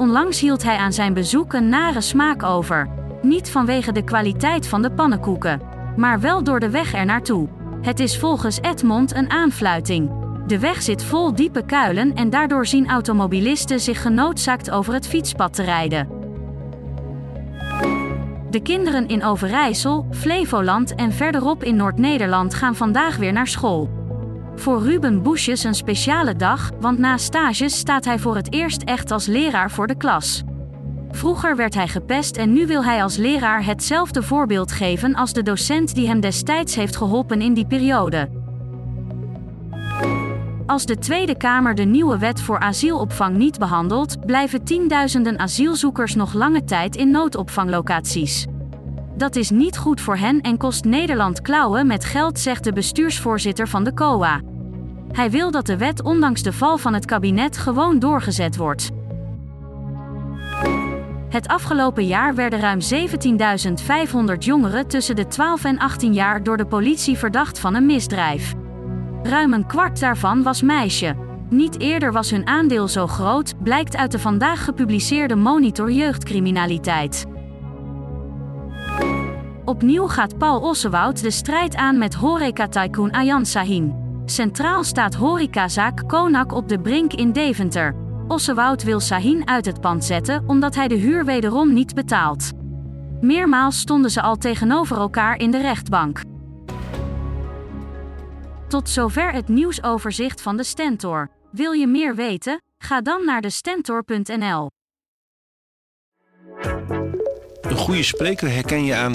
Onlangs hield hij aan zijn bezoek een nare smaak over. Niet vanwege de kwaliteit van de pannenkoeken, maar wel door de weg er naartoe. Het is volgens Edmond een aanfluiting. De weg zit vol diepe kuilen en daardoor zien automobilisten zich genoodzaakt over het fietspad te rijden. De kinderen in Overijssel, Flevoland en verderop in Noord-Nederland gaan vandaag weer naar school. Voor Ruben Boesjes een speciale dag, want na stages staat hij voor het eerst echt als leraar voor de klas. Vroeger werd hij gepest en nu wil hij als leraar hetzelfde voorbeeld geven als de docent die hem destijds heeft geholpen in die periode. Als de Tweede Kamer de nieuwe wet voor asielopvang niet behandelt, blijven tienduizenden asielzoekers nog lange tijd in noodopvanglocaties. Dat is niet goed voor hen en kost Nederland klauwen met geld, zegt de bestuursvoorzitter van de COA. Hij wil dat de wet ondanks de val van het kabinet gewoon doorgezet wordt. Het afgelopen jaar werden ruim 17.500 jongeren tussen de 12 en 18 jaar door de politie verdacht van een misdrijf. Ruim een kwart daarvan was meisje. Niet eerder was hun aandeel zo groot, blijkt uit de vandaag gepubliceerde Monitor Jeugdcriminaliteit. Opnieuw gaat Paul Ossewoud de strijd aan met horeca-tycoon Ayan Sahin. Centraal staat horecazaak Konak op de Brink in Deventer. Ossewoud wil Sahin uit het pand zetten omdat hij de huur wederom niet betaalt. Meermaals stonden ze al tegenover elkaar in de rechtbank. Tot zover het nieuwsoverzicht van de Stentor. Wil je meer weten? Ga dan naar de stentor.nl. Een goede spreker herken je aan